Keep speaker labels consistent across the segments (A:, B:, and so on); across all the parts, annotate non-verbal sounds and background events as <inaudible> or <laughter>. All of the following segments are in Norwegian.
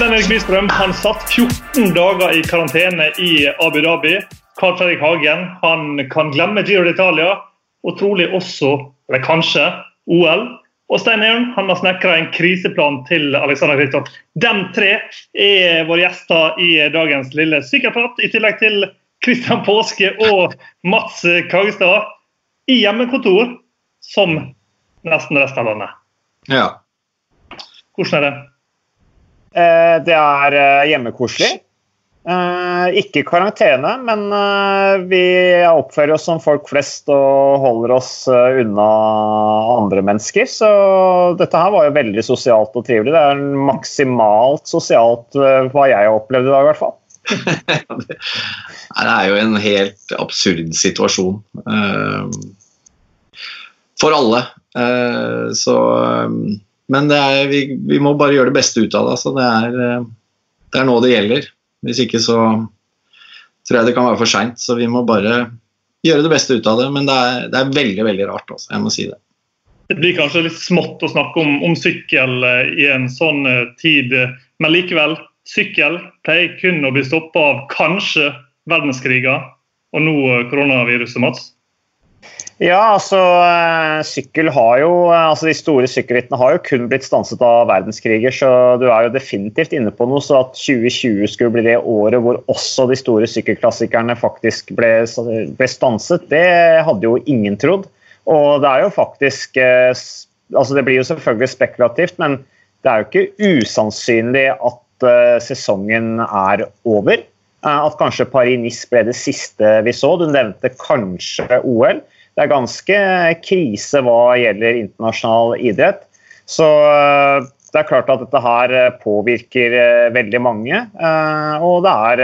A: Sven Erik Bystrøm han satt 14 dager i karantene i Abu Dhabi. Carl Fredrik Hagen han kan glemme Giro d'Italia, og trolig også, eller kanskje, OL. Og Stein Eon han har snekra en kriseplan til Alexander Kristoff. De tre er våre gjester i dagens lille sykkelprat, i tillegg til Kristian Påske og Mats Kagestad i hjemmekontor, som nesten resten av landet.
B: Ja.
A: Hvordan er det?
C: Eh, det er eh, hjemmekoselig. Eh, ikke karantene, men vi oppfører oss som folk flest og holder oss unna andre mennesker. Så dette her var jo veldig sosialt og trivelig. Det er maksimalt sosialt hva jeg har opplevd i dag, i hvert fall. <laughs>
B: det er jo en helt absurd situasjon for alle. Så men er, vi, vi, må bare gjøre det beste ut av det. Så Det, er, eh, det er nå det gjelder. Hvis ikke så tror jeg det kan være for seint. Så vi må bare gjøre det beste ut av det. Men det er, det er veldig, veldig rart. Altså. Jeg må si det.
A: Det blir kanskje litt smått å snakke om, om sykkel eh, i en sånn eh, tid, men likevel. Sykkel pleier kun å bli stoppa av kanskje verdenskriger, og nå koronaviruset, Mats?
C: Ja, altså eh, sykkel har jo altså De store sykkelrittene har jo kun blitt stanset av verdenskriger, så du er jo definitivt inne på noe. Så at 2020 skulle bli det året hvor også de store sykkelklassikerne faktisk ble, ble stanset, det hadde jo ingen trodd. Og det er jo faktisk eh, altså Det blir jo selvfølgelig spekulativt, men det er jo ikke usannsynlig at sesongen er over. At kanskje Paris-Nice ble det siste vi så. Du nevnte kanskje OL det er ganske krise hva gjelder internasjonal idrett. Så eh, det er klart at dette her eh, påvirker eh, veldig mange. Og det er,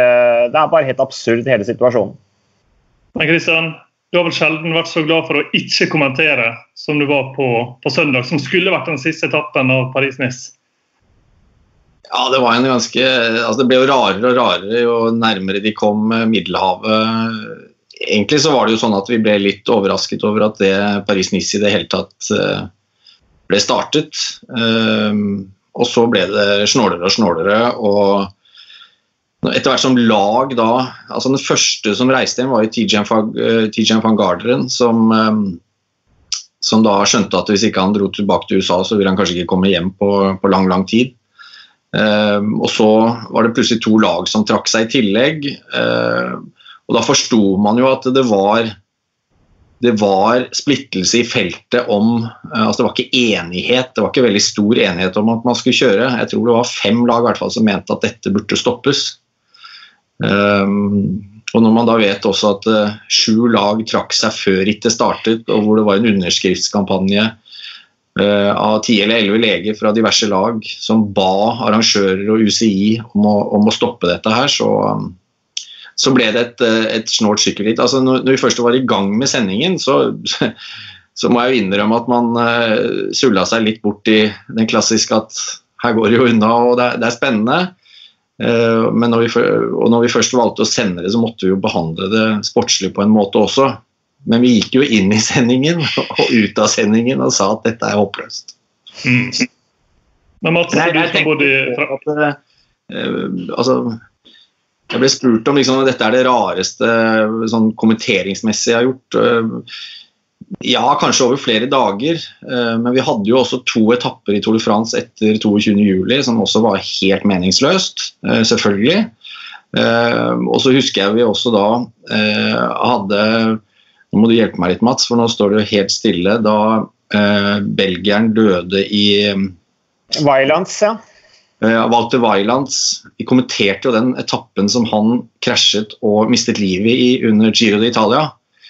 C: det er bare helt absurd, hele situasjonen.
A: Men Kristian, du har vel sjelden vært så glad for å ikke kommentere som du var på, på søndag, som skulle vært den siste etappen av Paris-Nice?
B: Ja, det var en ganske altså Det ble jo rarere og rarere jo nærmere de kom Middelhavet egentlig så var det jo sånn at vi ble litt overrasket over at det Paris-Nice i det hele tatt uh, ble startet. Um, og så ble det snålere og snålere. og etter hvert som lag da altså Den første som reiste hjem, var jo Tijan van Garderen, som, um, som da skjønte at hvis ikke han dro tilbake til USA, så ville han kanskje ikke komme hjem på, på lang, lang tid. Um, og så var det plutselig to lag som trakk seg i tillegg. Og Da forsto man jo at det var, det var splittelse i feltet om eh, altså Det var ikke enighet, det var ikke veldig stor enighet om at man skulle kjøre. Jeg tror det var fem lag hvert fall, som mente at dette burde stoppes. Um, og når man da vet også at uh, sju lag trakk seg før rittet startet, og hvor det var en underskriftskampanje uh, av ti eller elleve leger fra diverse lag som ba arrangører og UCI om å, om å stoppe dette her, så um, så ble det et, eh, et snålt sykkelritt. Altså, når, vi først var i gang med sendingen, så, <laughs> så må jeg jo innrømme at man uh, sulla seg litt bort i den klassiske at her går det jo unna og det er, det er spennende. Uh, men når vi, og når vi først valgte å sende det, så måtte vi jo behandle det sportslig på en måte også. Men vi gikk jo inn i sendingen <laughs> og ut av sendingen og sa at dette er håpløst. Mm.
A: Men Mats, Nei, jeg, jeg tenker at,
B: uh, altså, jeg ble spurt om liksom, dette er det rareste sånn, kommenteringsmessig jeg har gjort. Eh, ja, kanskje over flere dager, eh, men vi hadde jo også to etapper i Tour de France etter 22.07. som også var helt meningsløst, eh, selvfølgelig. Og så husker jeg vi også da hadde Nå må du hjelpe meg litt, Mats, for nå står det jo helt stille. Da belgieren døde i
C: Violence, ja.
B: Uh, Walter Weilands kommenterte jo den etappen som han krasjet og mistet livet i under Giro d'Italia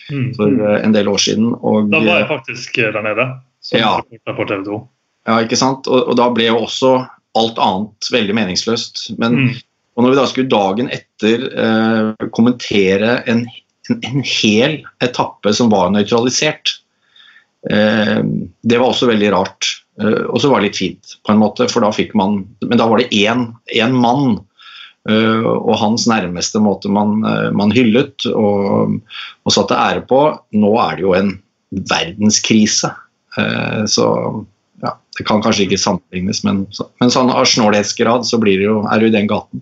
B: mm. for uh, en del år siden. Og,
A: da var jeg faktisk der nede.
B: Ja. ja, ikke sant. Og, og, da ble jo også alt annet veldig meningsløst. Men mm. og når vi da skulle dagen etter uh, kommentere en, en, en, hel etappe som var nøytralisert, det var også veldig rart. Eh, og så var det litt fint, på en måte, for da fikk man Men da var det én, én mann. Uh, og hans nærmeste måte man, uh, man hyllet og, og, satte ære på. Nå er det jo en verdenskrise. Så ja, Det kan kanskje ikke sammenlignes, men, men sånn av snålhetsgrad så blir det jo, er du i den gaten.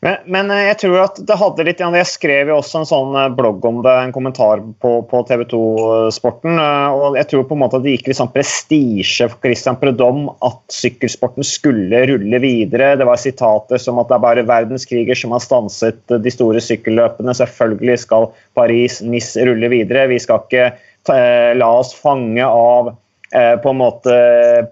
C: Men, men, eh, jeg tror at det hadde litt Jeg skrev jo også en sånn eh, blogg om det, en kommentar på, på TV 2-sporten. Eh, og jeg tror på en måte at det gikk litt sånn prestisje for Christian Predom at sykkelsporten skulle rulle videre. Det var sitater som at det er bare verdenskriger som har stanset de store sykkelløpene. Selvfølgelig skal Paris-Nice rulle videre. Vi skal ikke ta, la oss fange av eh, på en måte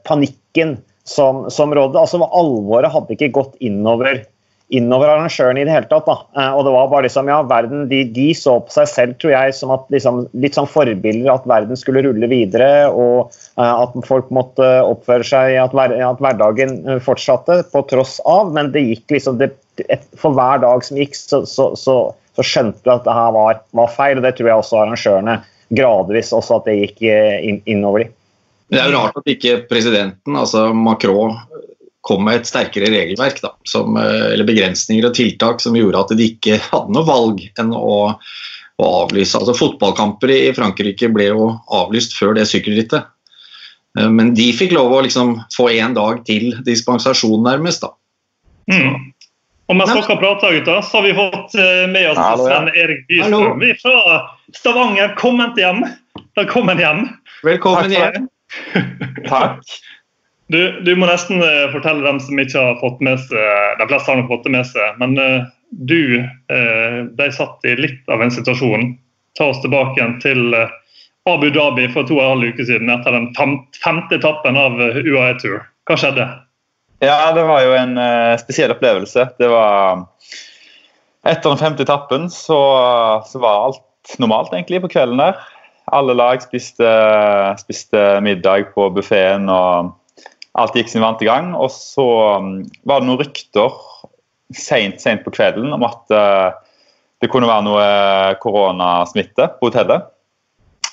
C: panikken som, som rådde. Altså Alvoret hadde ikke gått innover innover arrangørene i det hele tatt. Da. Eh, og det var bare liksom, ja, verden, de, de, så på seg selv tror jeg, som at, liksom, litt sånn forbilder, at verden skulle rulle videre. Og uh, at folk måtte oppføre seg, at, hver, at, hverdagen eh, fortsatte på tross av. Men det gikk liksom det, et, For hver dag som gikk, så, så, så, så skjønte du at det her var, var, feil. og Det tror jeg også arrangørene gradvis også at det gikk inn, innover de.
B: Det er jo rart at ikke presidenten, altså Macron, kom med et sterkere regelverk, da, som, eh, eller begrensninger og tiltak som gjorde at de ikke hadde noe valg enn å, å avlyse. Altså Fotballkamper i Frankrike ble jo avlyst før det sykkelrittet. Eh, men de fikk lov å liksom få én dag til dispensasjon, nærmest. da.
A: Mm. Og mens dere prater, gutter, så har vi fått eh, med oss Hallo, ja. Sven Erik Bystrøm. Vi fra Stavanger. Kommet hjem. Velkommen hjem.
B: Velkommen hjem.
D: Takk.
A: Du, du, må nesten uh, fortelle dem som ikke har fått med seg De fleste har nok fått det med seg, men uh, du ble satt i litt av en situasjon. Ta oss tilbake igjen til Abu Dhabi for to og en halv uke siden etter den femte etappen av UAE Tour. Hva skjedde?
D: Ja, det var jo en spesiell opplevelse. Det var Etter den femte etappen så, så var alt normalt egentlig på kvelden der. Alle lag spiste, spiste middag på buffeen og Alt gikk sin vante gang. Og så um, var det noen rykter seint på kvelden om at uh, det kunne være noe koronasmitte på hotellet.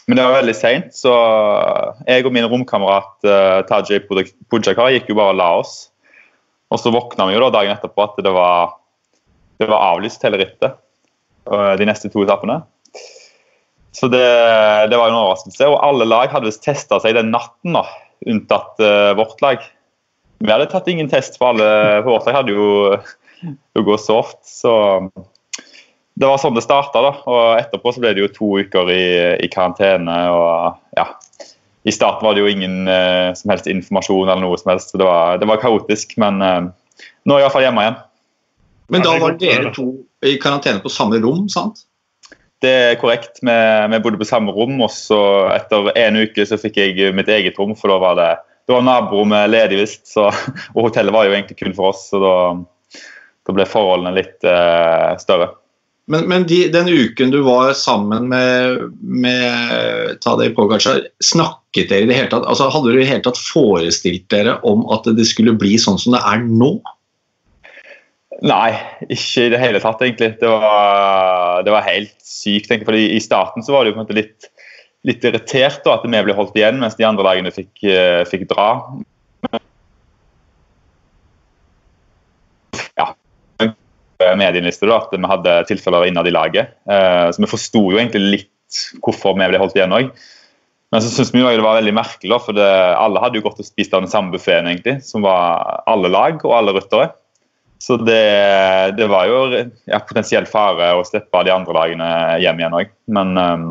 D: Men det var veldig seint, så jeg og min romkamerat uh, Tajay Pujakar gikk jo bare og la oss. Og så våkna vi jo da dagen etterpå at det var, det var avlyst hele rittet. Uh, de neste to etappene. Så det, det, var en overraskelse. Og alle lag hadde visst testa seg den natten. da unntatt uh, vårt lag. Vi hadde tatt ingen test, for alle på vårt lag hadde jo <laughs> Hugo Soft. Så det var sånn det starta. Og etterpå så ble det jo to uker i, i karantene. og ja, I starten var det jo ingen uh, som helst informasjon eller noe som helst. så Det var, det var kaotisk, men uh, nå er jeg iallfall hjemme igjen.
B: Men da var dere to i karantene på samme rom, sant?
D: Det er korrekt. Vi, bodde på samme rom, og så etter en uke så fikk jeg mitt eget rom. For da var det, da var naborommet ledig, visst. <laughs> Og hotellet var jo egentlig kun for oss, så da, da ble forholdene litt eh, større.
B: Men, men de, den uken du var sammen med, med Tadej Pogacar, snakket dere i det hele tatt altså Hadde du i det hele tatt forestilt dere om at det skulle bli sånn som det er nå?
D: Nei, ikke i det hele tatt, egentlig. Det var, det var helt sykt. For I starten så var det jo på en måte litt, litt irritert da, at vi ble holdt igjen, mens de andre lagene fikk, eh, fikk dra. Ja, medienliste da, at vi hadde tilfeller innad i laget. Eh, så vi forsto jo egentlig litt hvorfor vi ble holdt igjen òg. Men så syns vi jo det var veldig merkelig, for det, alle hadde jo gått og spist av den samme buffeen, egentlig, som var alle lag og alle ryttere. Så det, det var jo ja, potensiell fare å slippe de andre lagene hjem igjen òg. Men, um,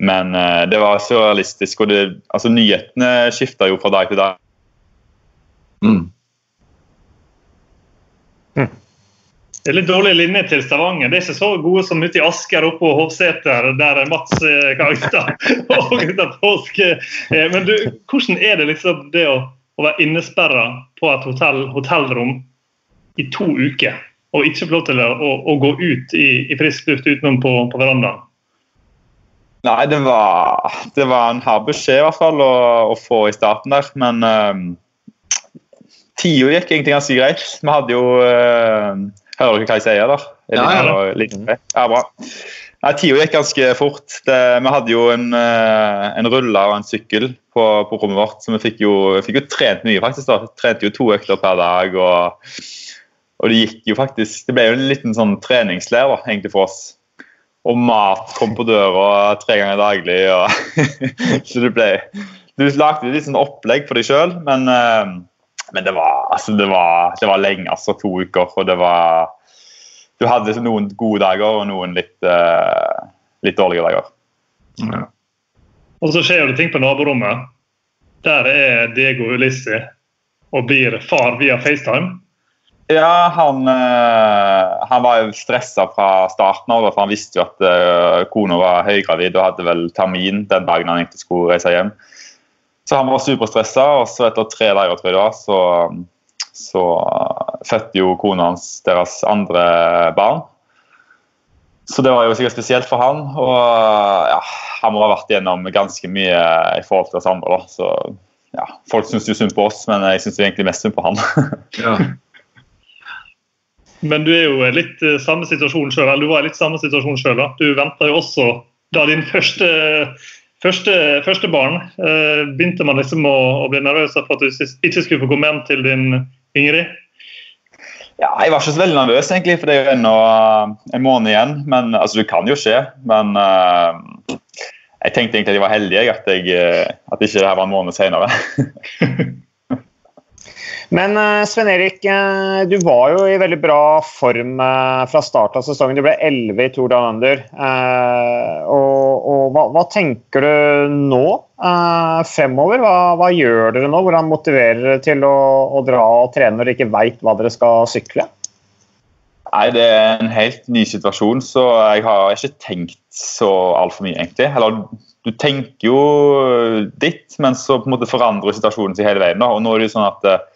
D: men, uh, det var surrealistisk. Og det, altså, nyhetene skifta jo fra dag til dag. Mm.
A: Mm. Det er litt dårlig linje til Stavanger. Det er ikke så gode som ute i Asker oppe på Hovseter, der Mats eh, Kagstad <laughs> og Gutta Påske Men du, hvordan er det liksom det å, å være innesperra på et hotell, hotellrom i to uker og ikke få lov til å, å, å, gå ut i, i frisk luft utenom på, på verandaen?
D: Nei, det var, det var en hard beskjed i hvert fall å, å få i starten der. Men um, tida gikk egentlig ganske greit. Vi hadde jo uh, Hører dere hva jeg sier der?
B: Ja, ja.
D: Litt, ja, bra. Nei, Tida gikk ganske fort. Det, vi hadde jo en, uh, en rulle og en sykkel på, på, rommet vårt, så vi fikk jo, fikk jo trent mye, faktisk. da. Trente jo to økter per dag. og og det gikk jo faktisk Det ble jo en liten sånn treningsleir da, egentlig for oss. Og mat kom på døra tre ganger daglig. Og, <laughs> så det ble, du lagde litt sånn opplegg for deg sjøl, men, uh, men det, var, altså, det, var, det, var, lenge. altså To uker. og det var Du hadde noen gode dager og noen litt, uh, litt dårlige dager.
A: Ja. Og så skjer det ting på naborommet. Der er Diego Ulissi og blir far via FaceTime.
D: Ja, han, uh, han var stressa fra starten av, for han visste jo at uh, kona var høygravid og hadde vel termin den dagen han egentlig skulle reise hjem. Så han var superstressa, og så etter tre dager tror jeg det var, så, så fødte jo kona hans deres andre barn. Så det var jo sikkert spesielt for han. Og ja, han må ha vært igjennom ganske mye i forhold til oss andre. da, så ja, Folk syns jo synd på oss, men jeg syns egentlig mest synd på han. <laughs> ja.
A: Men du er jo litt uh, samme situasjon sjøl. Du var i litt samme situasjon sjøl. Du venta jo også da din første, første, første barn. eh, begynte man liksom å, å, bli nervøs for at du ikke skulle få komme hjem til din Ingrid?
D: Ja, jeg var ikke så veldig nervøs, egentlig, for det er jo ennå uh, en måned igjen. Men altså, Det kan jo skje. Men jeg tenkte egentlig at jeg var heldig, at, jeg, at ikke det her var en måned senere. <laughs>
C: Men uh, Sven Erik, uh, du var jo i veldig bra form uh, fra start av sesongen. Du ble 11 i Tour de Under. hva, hva, tenker du nå fremover? Hva, hva, gjør dere nå? Hvordan motiverer dere til å, å dra og trene når dere ikke veit hva dere skal sykle?
D: Nei, Det er en helt ny situasjon, så jeg har ikke tenkt så altfor mye, egentlig. Eller du tenker jo ditt, men så på en måte forandrer situasjonen seg hele veien. Da. Og nå er det jo sånn at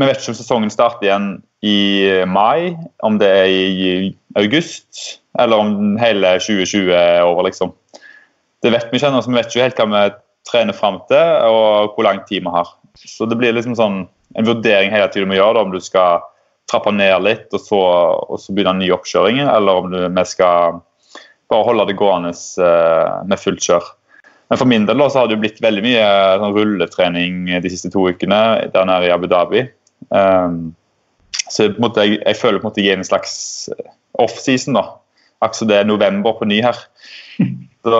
D: vi vet ikke om sesongen starter igjen i mai, om det er i august, eller om hele 2020 er over, liksom. Det vet vi ikke ennå, så vi vet ikke helt hva vi trener fram til, og hvor lang tid vi har. Så det blir liksom sånn en vurdering hele tiden du må gjøre, da, om du skal trappe ned litt og så, og så begynne en ny oppkjøring, eller om du, vi skal bare holde det gående uh, med fullt kjør. Men for min del da, så har det jo blitt veldig mye sånn, rulletrening de siste to ukene der nede i Abu Dhabi. Um, så måte, jeg, jeg, føler på en måte jeg er en slags eh, offseason. Akkurat det er november på ny her. <laughs> Så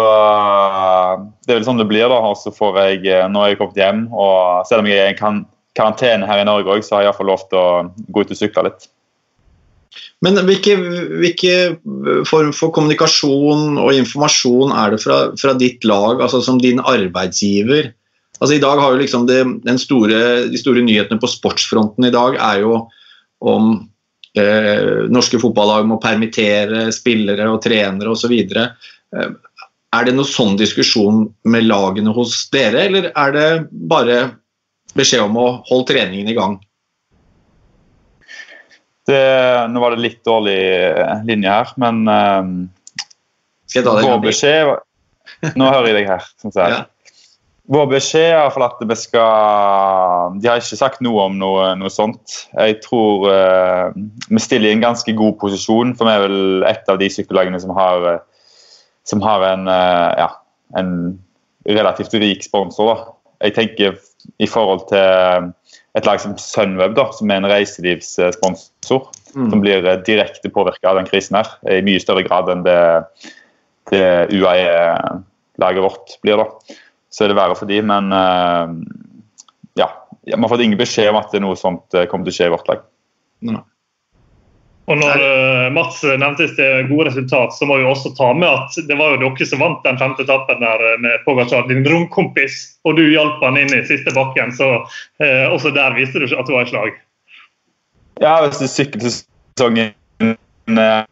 D: Det er vel sånn det blir. da, og så får jeg, eh, Nå har jeg kommet hjem, og selv om jeg er i karantene her i Norge òg, så har jeg iallfall lov til å gå ut og sykle litt.
B: Men hvilke, hvilke, form for kommunikasjon og informasjon er det fra, fra ditt lag, altså som din arbeidsgiver? Altså I dag har jo liksom det, store, De store nyhetene på sportsfronten i dag er jo om eh, norske fotballag må permittere spillere og trenere osv. Eh, er det noen sånn diskusjon med lagene hos dere, eller er det bare beskjed om å holde treningen i gang?
D: Det, nå var det litt dårlig linje her, men eh, Skal jeg ta det vår beskjed Nå hører jeg deg her. Sånn. Vår beskjed er iallfall at vi skal De har ikke sagt noe om noe, noe sånt. Jeg tror uh, vi stiller i en ganske god posisjon, for vi er vel et av de sykkellagene som har, uh, som har en, uh, ja, en, relativt rik sponsor. Da. Jeg tenker i forhold til et lag som Sunweb, da, som er en reiselivssponsor, mm. som blir direkte påvirka av den krisen her, i mye større grad enn det, det UAE-laget vårt blir. da så er det verre for de, men uh, ja. Vi har fått ingen beskjed om at det er noe sånt eh, kommer til å skje i vårt lag.
A: Og når uh, Mats nevnte det gode resultat, så må vi også ta med at det var jo dere som vant den femte etappen der med Pogacar, din romkompis, og du hjalp han inn i siste bakken. Så uh, også der viste du at du var i slag.
D: Ja, hvis du sykkelsesongen uh,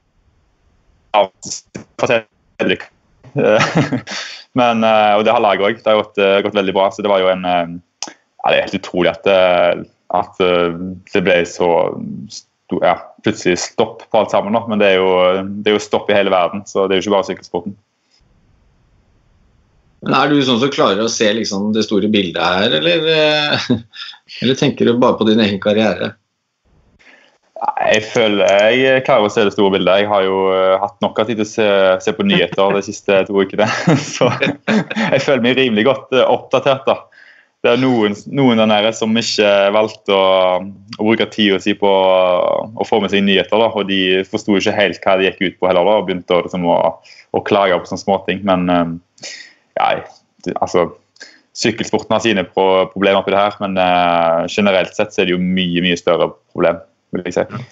D: <laughs> Men, eh, og det har laget òg. Det har gått, eh, gått, veldig bra. Så det var jo en eh, ja, Det er helt utrolig at, at det ble så ja, plutselig stopp på alt sammen. Men det er, jo, det er, jo, stopp i hele verden, så det er jo ikke bare sykkelsporten.
B: Men Er du sånn som klarer å se liksom det store bildet her, eller, <laughs> eller tenker du bare på din egen karriere?
D: Jeg føler jeg klarer å se det store bildet. Jeg har jo uh, hatt nok av tid til å se, se, på nyheter de siste to ukene. <laughs> Så jeg føler meg rimelig godt uh, oppdatert. da. Det er noen, noen der nede som ikke valgte å, å bruke tida si på å få med seg nyheter. da, og De forsto ikke helt hva det gikk ut på heller, da, og begynte liksom, å, å, klage på sånne småting. Men um, ja, altså sykkelsporten har sine problemer oppi det her, men generelt sett så er det jo mye mye større problem. Vil jeg si.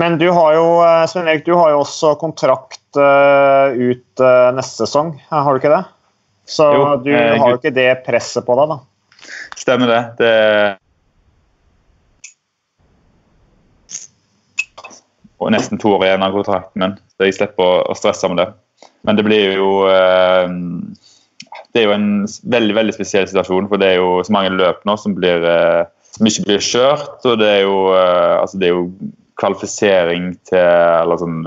C: Men du har jo Sven Erik, du har jo også kontrakt uh, ut uh, neste sesong, har du ikke det? Så jo, du har jo ikke det presset på deg, da.
D: Stemmer det. det og nesten to år igjen av kontrakten min, så jeg slipper å, å stresse med det. Men det blir jo eh, Det er jo en veldig veldig spesiell situasjon, for det er jo så mange løp nå som, blir, eh, som ikke blir kjørt. Og det er jo, eh, altså det er jo kvalifisering til eller sånn,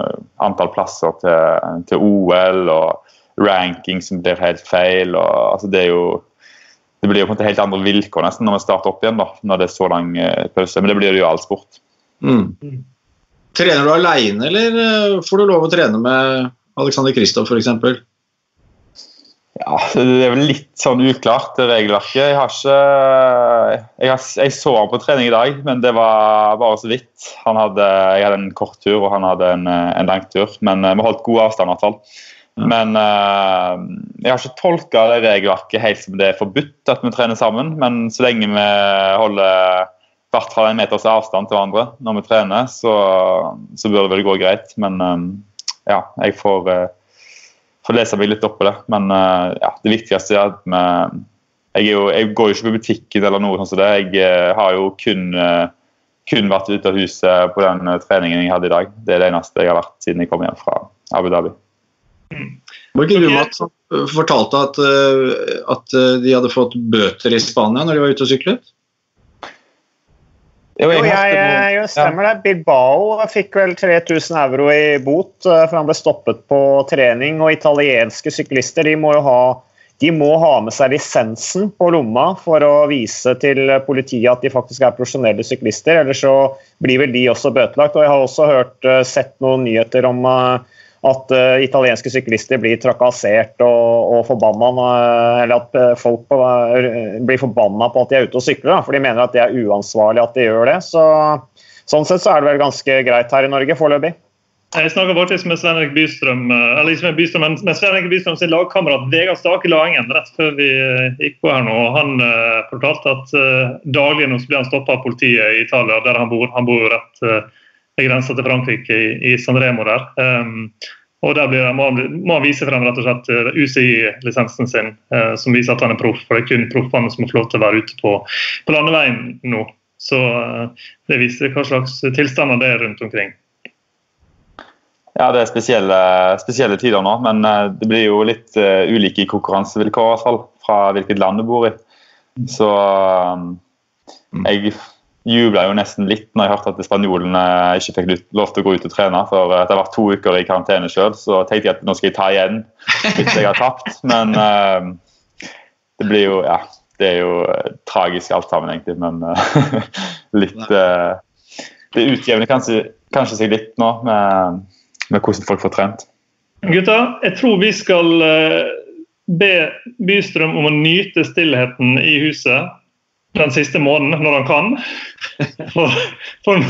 D: antall plasser til, til, OL og ranking som blir helt feil. Og, altså det er jo det blir jo på en måte helt andre vilkår nesten når vi starter opp igjen. da, når det er så lang pause. Men det blir det jo all sport.
B: Mm. Trener du alene, eller eh, får du lov å trene med Alexander Kristoff f.eks.?
D: Ja, Det er vel litt sånn uklart, det regelverket. Jeg har ikke Jeg, har, jeg så han på trening i dag, men det var bare så vidt. Hadde, jeg hadde en kort tur, og han hadde en, en lang tur. Men eh, vi holdt god avstand, i hvert fall. Men uh, jeg har ikke tolka regelverket helt som det er forbudt at vi trener sammen. Men så lenge vi holder hvert fall en meters avstand til hverandre når vi trener, så, så bør det vel gå greit. Men um, ja, jeg får, uh, får, lese meg litt opp på det. Men uh, ja, det viktigste er at vi jeg, jo, jeg, går jo ikke på butikken eller noe sånt som det. Jeg uh, har jo kun, kun vært ute av huset på den treningen jeg hadde i dag. Det er det eneste jeg har vært siden jeg kom hjem fra Abu Dhabi.
B: Var ikke du Matt, som fortalte at, at de hadde fått bøter i Spania når de var ute og syklet?
C: Jo, jeg, jeg, jeg, stemmer det. Bilbao fikk vel 3000 euro i bot eh, for han ble stoppet på trening. Og italienske syklister de må jo ha, de må ha med seg lisensen på lomma for å vise til politiet at de faktisk er profesjonelle syklister. Ellers så blir vel de også bøtelagt. Og jeg har også hørt, eh, sett noen nyheter om uh, at uh, italienske syklister blir trakassert og, og forbanna, uh, eller at uh, folk på, blir forbanna på at de er ute og sykler, da, for de mener at det er uansvarlig at de gjør det. Så, sånn sett så er det vel ganske greit her i Norge foreløpig.
A: Jeg snakka faktisk med Sven-Erik Bystrøm, eller ikke med Bystrøm, men med Sven-Erik Bystrøm sin lagkamerat Vegard Stake Laengen rett før vi gikk på her nå. Han fortalte at daglig nå blir han stoppa av politiet i Italia, der han bor. Han bor rett uh, grensa til Frankrike, i, i San Remo der. Um, og Der blir, må, han vise frem rett og slett eh, UCI-lisensen sin, uh, som viser at han er proff. For det er kun proffene som har lov til å være ute på, på landeveien nå. Så uh, det viser hva slags tilstander det er rundt omkring.
D: Ja, det er spesielle, spesielle tider nå, men uh, det blir jo litt ulike konkurransevilkår i hvert fall, fra hvilket land du bor i. Så jeg jubla jo nesten litt når jeg hørte at spanjolene ikke fikk lov til å gå ut og trene. For det har vært to uker i karantene sjøl, så tenkte jeg at nå skal jeg ta igjen hvis jeg har tapt. <laughs> Men uh, det blir jo Ja, det er jo uh, tragisk alt sammen, egentlig. Men uh, <laughs> litt Det utjevner kanskje, kanskje, seg litt nå med, med, hvordan folk får trent.
A: Gutta, jeg tror vi skal be Bystrøm om å nyte stillheten i huset den siste måneden, når han kan. For, for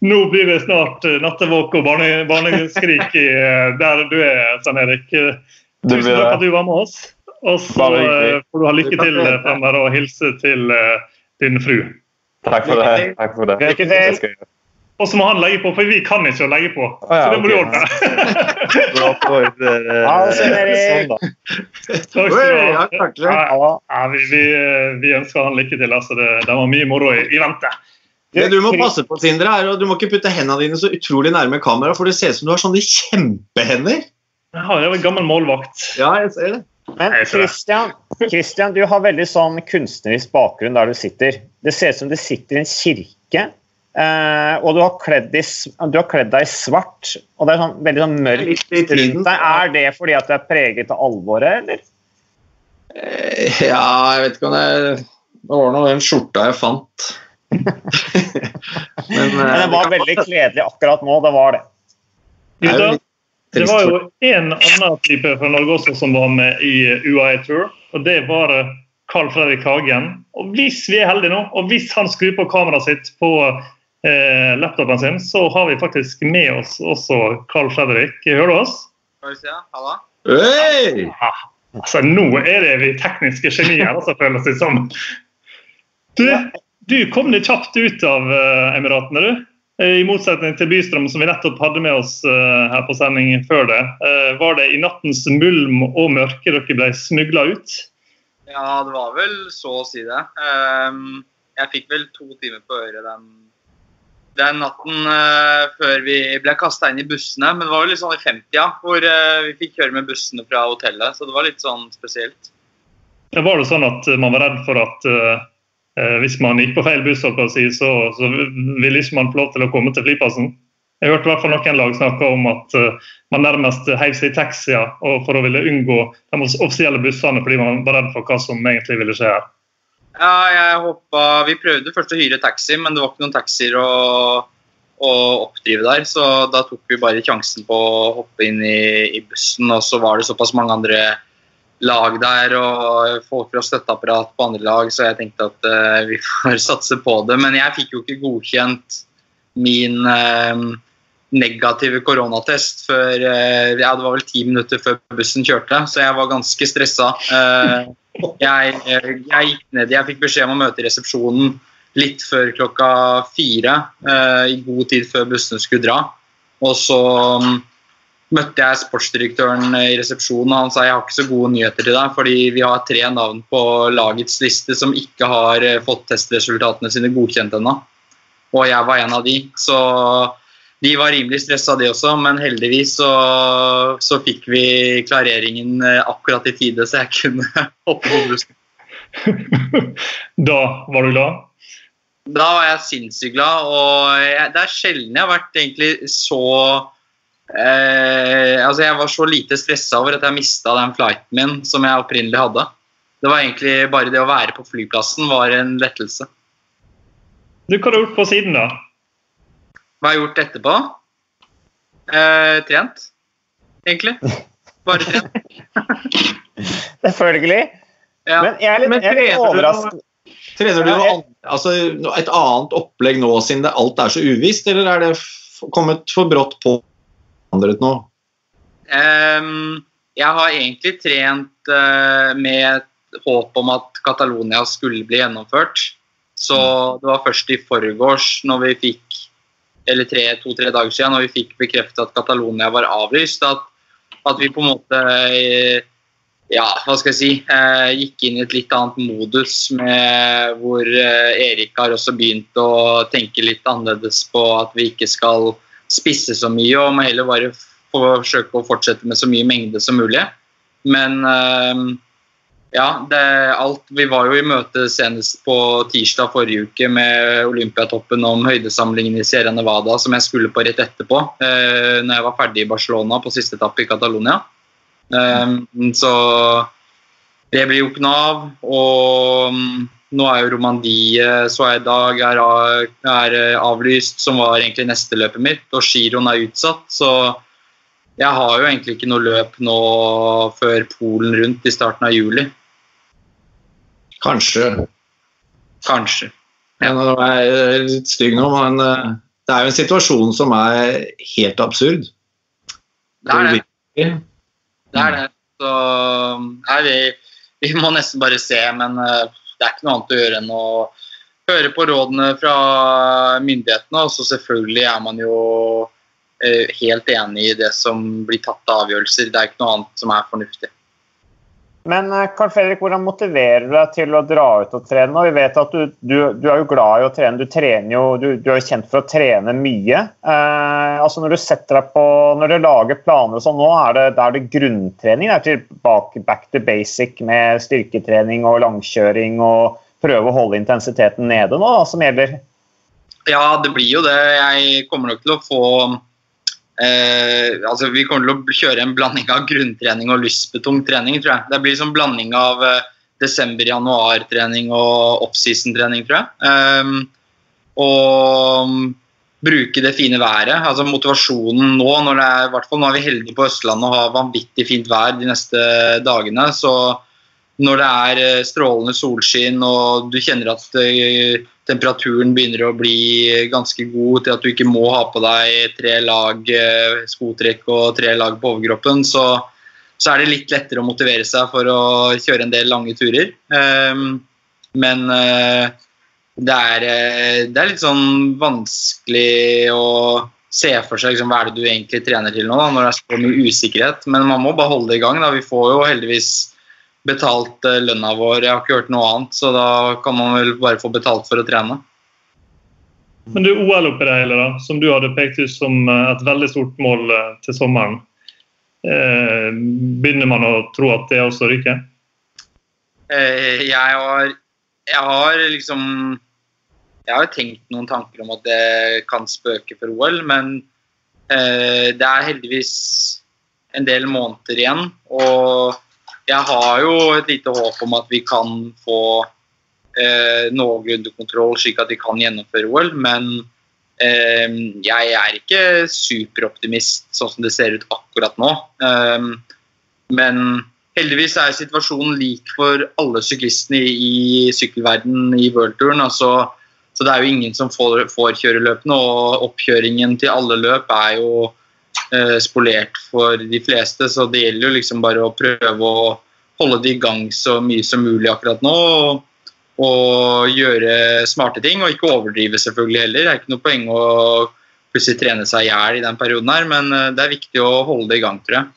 A: nå blir det snart eh, nattevåk og barne, barneskrik i, der du er, Svein Erik. Tusen takk for at du var med oss. Og så eh, får du ha lykke til fremover og hilse til din fru.
D: Takk for det. Takk for det.
C: Lykke til.
A: Og så må han legge på, for vi kan ikke å legge på. Ah, ja, så det må okay. du ordne. <laughs>
C: Ha det, sånn, Erik.
A: Takk skal du ha. Ja, vi, vi, vi, ønsker han lykke til. Altså, det, det var mye moro i, i vente.
B: Det du må passe på, Sindre, er at du må ikke putte hendene dine så utrolig nærme kamera, for det ser ut som du har sånne kjempehender.
A: Jeg har jo en gammel målvakt.
B: Ja, jeg ser det.
C: Men Christian, Christian, du har veldig sånn kunstnerisk bakgrunn der du sitter. Det ser ut som du sitter i en kirke Uh, og du har, kledd i, du har kledd deg i svart, og det er sånn, veldig sånn mørkt rundt deg. Er det fordi at det er preget av alvoret, eller?
B: Uh, ja, jeg vet ikke om det Det var nå den skjorta jeg fant. <laughs>
C: Men, uh, Men, det var veldig kledelig akkurat nå, det var det.
A: Gutta, det var jo en annen type fra Norge også som var med i UAE Tour, og det var Carl Fredrik Hagen. Og hvis vi er heldige nå, og hvis han skrur på kameraet sitt på eh, laptopen sin, så har vi faktisk med oss også Carl Fredrik. Hører du oss?
B: Hey!
A: Altså, Nå er det vi tekniske genier, altså, føles det som. Du, du kom litt kjapt ut av uh, Emiratene, du. Uh, I motsetning til Bystrøm, som vi nettopp hadde med oss uh, her på sending før det. var det i nattens mulm og mørke dere ble smugla ut?
E: Ja, det var vel så å si det. Um, jeg fikk vel to timer på øret den, den natten før vi ble kasta inn i bussene. Men det var jo litt sånn i 50-ja, hvor vi fikk kjøre med bussene fra hotellet. Så det var litt sånn spesielt.
A: Ja, var det sånn at man var redd for at Eh, hvis man gikk på feil buss, si, så, så ville ikke man få lov til å komme til flyplassen. Jeg hørte i hvert fall noen lag snakke om at uh, man nærmest heiv seg i taxier for å ville unngå de offisielle bussene fordi man var redd for hva som egentlig ville skje her.
E: Ja, jeg håpa Vi prøvde først å hyre taxi, men det var ikke noen taxier å, å oppdrive der. Så da tok vi bare sjansen på å hoppe inn i, i bussen, og så var det såpass mange andre lag der og folk fra støtteapparat på andre lag, så jeg tenkte at uh, vi får <laughs> satse på det. Men jeg fikk jo ikke godkjent min uh, negative koronatest før uh, ja, det var vel ti minutter før bussen kjørte, så jeg var ganske stressa. Jeg, jeg, gikk ned, jeg fikk beskjed om å møte i resepsjonen litt før klokka fire, i god tid før bussene skulle dra. Og så um, møtte jeg sportsdirektøren i resepsjonen, og han sa jeg har ikke så gode nyheter til deg, fordi vi har tre navn på lagets liste som ikke har eh, fått testresultatene sine godkjent ennå. Og jeg var en av de. Så de var rimelig stressa, de også, men heldigvis så, så, fikk vi klareringen eh, akkurat i tide, så jeg kunne <laughs> hoppe på bussen. <laughs>
A: da var du glad?
E: Da var jeg sinnssykt glad, og jeg, det er sjelden jeg har vært egentlig så Eh, altså jeg var så lite stressa over at jeg mista den flighten min som jeg opprinnelig hadde. Det var egentlig bare det å være på flyplassen var en lettelse.
A: Du, Hva har du gjort på siden, da?
E: Hva har jeg gjort etterpå? Eh, trent, egentlig. Bare trent. <laughs>
C: Selvfølgelig. Ja. Men jeg er litt, jeg er litt overrasket.
B: Trener du noe, altså, et annet opplegg nå siden det, alt er så uvisst, eller er det kommet for brått på? forandret nå?
E: Um, jeg har egentlig trent uh, med et håp om at Catalonia skulle bli gjennomført. Så det var først i forgårs, når vi fikk eller to-tre dager siden, når vi fikk bekreftet at Catalonia var avlyst, at, at, vi på en måte eh, ja, hva skal jeg si, eh, gikk inn i et litt annet modus med hvor Erik har også begynt å tenke litt annerledes på at vi ikke skal spisse så mye og må heller bare forsøke å fortsette med så mye mengde som mulig. Men uh, ja, det, alt, vi var jo i møte senest på tirsdag forrige uke med Olympiatoppen om høydesamlingen i Sierra Nevada, som jeg skulle på rett etterpå, eh, når jeg var ferdig i Barcelona på siste etappe i Catalonia. Eh, så det blir jo ikke noe av. Og um, nå er jo Romandie så jeg i dag er, er, avlyst, som var egentlig neste løpet mitt. Og giroen er utsatt. Så jeg har jo egentlig ikke noe løp nå før Polen rundt i starten av juli.
B: Kanskje.
E: Kanskje.
B: Ja. Nå er jeg litt stygg nå, men eh, det er jo en situasjon som er helt absurd.
E: Det er det. Det er det. Så nei, vi, vi må nesten bare se, men uh, det er ikke noe annet å gjøre enn å høre på rådene fra myndighetene. Og så selvfølgelig er man jo eh, helt enig i det som blir tatt av avgjørelser. Det er ikke noe annet som er fornuftig.
C: Men Carl eh, Fredrik, hvordan motiverer du deg til å dra ut og trene? Og vi vet at du, du, du er jo glad i å trene. Du, trener jo, du, du er jo kjent for å trene mye. Eh, altså Når du setter deg på, når du lager planer og sånn, nå er det, er det grunntrening? Det er tilbake back to basic med styrketrening og langkjøring og prøve å holde intensiteten nede nå, da, som gjelder?
E: Ja, det blir jo det. Jeg kommer nok til å få Eh, altså Vi kommer til å kjøre en blanding av grunntrening og lystbetung trening. tror jeg. Det blir sånn blanding av eh, desember-januar-trening og offseason-trening, tror jeg. Eh, og um, bruke det fine været. altså Motivasjonen nå, når det er, hvert fall nå er vi heldige på Østlandet og har vanvittig fint vær de neste dagene. så når det er eh, strålende solskinn og du kjenner at eh, temperaturen begynner å bli ganske god til at du ikke må ha på deg tre lag eh, skotrekk og tre lag på overkroppen, så, så er det litt lettere å motivere seg for å kjøre en del lange turer. Um, men uh, det, er, uh, det er litt sånn vanskelig å se for seg liksom, hva er det du egentlig trener til nå, da, når det er så mye usikkerhet. Men man må bare holde det i gang. Da. Vi får jo heldigvis betalt uh, lønna vår. Jeg har ikke hørt noe annet, så da kan man vel bare få betalt for å trene.
A: Men du, OL oppi det hele, da, som du hadde pekt ut som et veldig stort mål til sommeren. Eh, begynner man å tro at det også ryker?
E: Eh, jeg har, jeg har liksom Jeg har tenkt noen tanker om at det kan spøke for OL, men eh, det er heldigvis en del måneder igjen. Og jeg har jo et lite håp om at vi kan få eh, noenlunde kontroll, slik at vi kan gjennomføre OL. Men eh, jeg er ikke superoptimist sånn som det ser ut akkurat nå. Eh, men heldigvis er situasjonen lik for alle syklistene i sykkelverdenen i worldtouren. Altså, så det er jo ingen som får, får kjøre løpene, og oppkjøringen til alle løp er jo spolert for de fleste. Så det gjelder jo liksom bare å prøve å holde det i gang så mye som mulig akkurat nå. Og og gjøre smarte ting, og ikke overdrive selvfølgelig heller. Det er ikke noe poeng å plutselig trene seg i hjel i den perioden her, men eh, det er viktig å holde det i gang, tror jeg.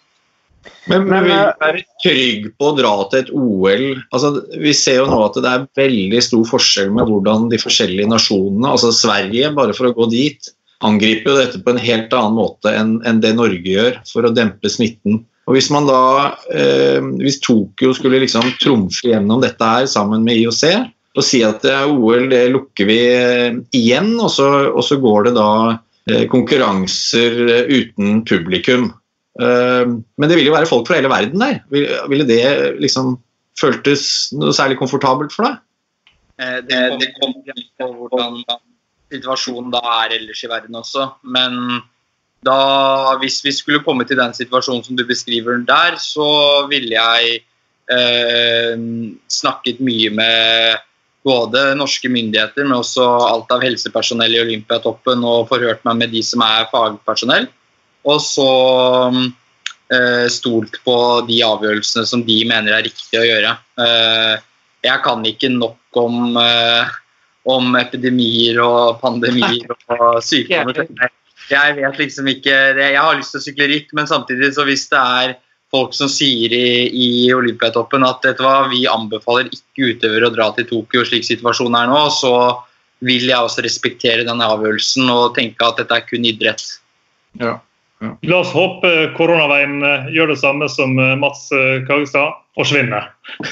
B: Men, men vil du være trygg på å dra til et OL? Altså, vi ser jo nå at det er veldig stor forskjell med hvordan de forskjellige nasjonene, altså Sverige, bare for å gå dit, angriper jo dette på en helt annen måte enn, det Norge gjør for å dempe smitten. Og Hvis man da, eh, hvis Tokyo skulle liksom trumfe gjennom dette her sammen med IOC og si at eh, OL det lukker vi eh, igjen, og så, og så går det da eh, konkurranser eh, uten publikum. Eh, men det vil jo være folk fra hele verden der. Vil, ville det liksom føltes noe særlig komfortabelt for deg?
E: Det, det kommer an på hvordan situasjonen da er ellers i verden også. Men da, hvis vi skulle komme til den situasjonen som du beskriver der, så ville jeg eh, snakket mye med både norske myndigheter, men også alt av helsepersonell i Olympiatoppen og forhørt meg med de som er fagpersonell. Og så eh, stolt på de avgjørelsene som de mener er riktig å gjøre. Eh, jeg kan ikke nok om, eh, om epidemier og pandemier <laughs> og sykdommer. Jeg vet liksom ikke Jeg har lyst til å sykle ritt, men samtidig så hvis det er folk som sier i, i Olympiatoppen at vet du hva, vi anbefaler ikke utøvere å dra til Tokyo slik situasjonen er nå, så vil jeg også respektere denne avgjørelsen og tenke at dette er kun idrett.
A: Ja. La oss håpe koronaveien eh, gjør det samme som eh, Mats eh, Kagestad og svinner. <laughs>